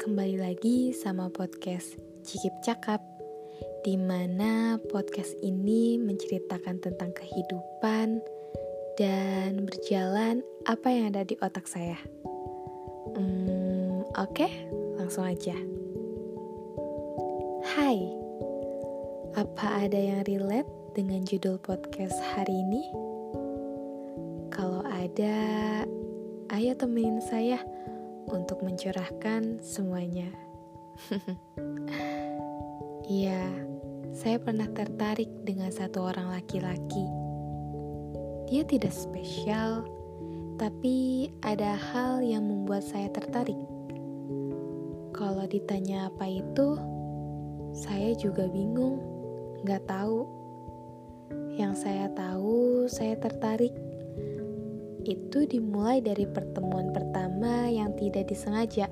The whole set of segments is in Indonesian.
kembali lagi sama podcast Cikip Cakap di mana podcast ini menceritakan tentang kehidupan dan berjalan apa yang ada di otak saya. Hmm, Oke, okay, langsung aja. Hai, apa ada yang relate dengan judul podcast hari ini? Kalau ada, ayo temenin saya untuk mencurahkan semuanya. Iya, saya pernah tertarik dengan satu orang laki-laki. Dia tidak spesial, tapi ada hal yang membuat saya tertarik. Kalau ditanya apa itu, saya juga bingung, nggak tahu. Yang saya tahu, saya tertarik itu dimulai dari pertemuan pertama yang tidak disengaja.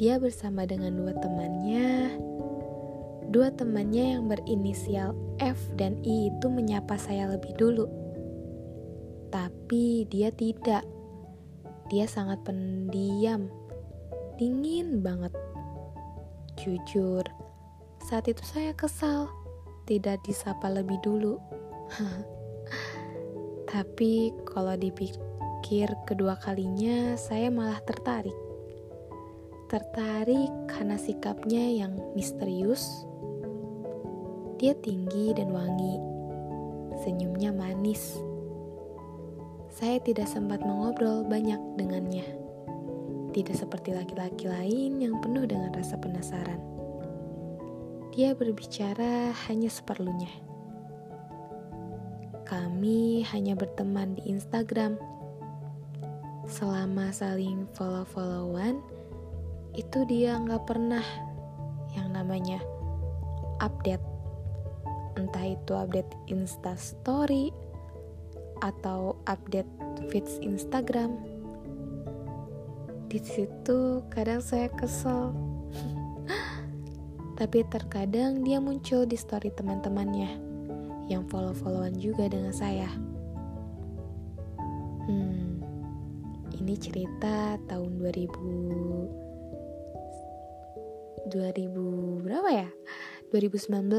Dia bersama dengan dua temannya. Dua temannya yang berinisial F dan I itu menyapa saya lebih dulu. Tapi dia tidak. Dia sangat pendiam. Dingin banget. Jujur, saat itu saya kesal tidak disapa lebih dulu. Tapi kalau dipikir kedua kalinya, saya malah tertarik. Tertarik karena sikapnya yang misterius. Dia tinggi dan wangi, senyumnya manis. Saya tidak sempat mengobrol banyak dengannya. Tidak seperti laki-laki lain yang penuh dengan rasa penasaran. Dia berbicara hanya seperlunya kami hanya berteman di Instagram. Selama saling follow-followan, itu dia nggak pernah yang namanya update. Entah itu update Insta Story atau update feeds Instagram. Di situ kadang saya kesel. Tapi terkadang dia muncul di story teman-temannya yang follow-followan juga dengan saya. Hmm, ini cerita tahun 2000 2000 berapa ya? 2019.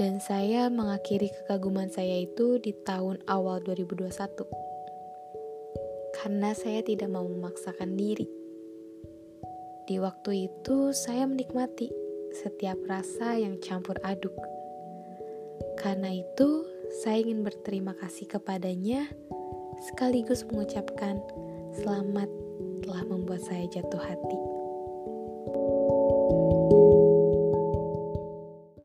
Dan saya mengakhiri kekaguman saya itu di tahun awal 2021. Karena saya tidak mau memaksakan diri. Di waktu itu saya menikmati setiap rasa yang campur aduk karena itu, saya ingin berterima kasih kepadanya sekaligus mengucapkan selamat telah membuat saya jatuh hati.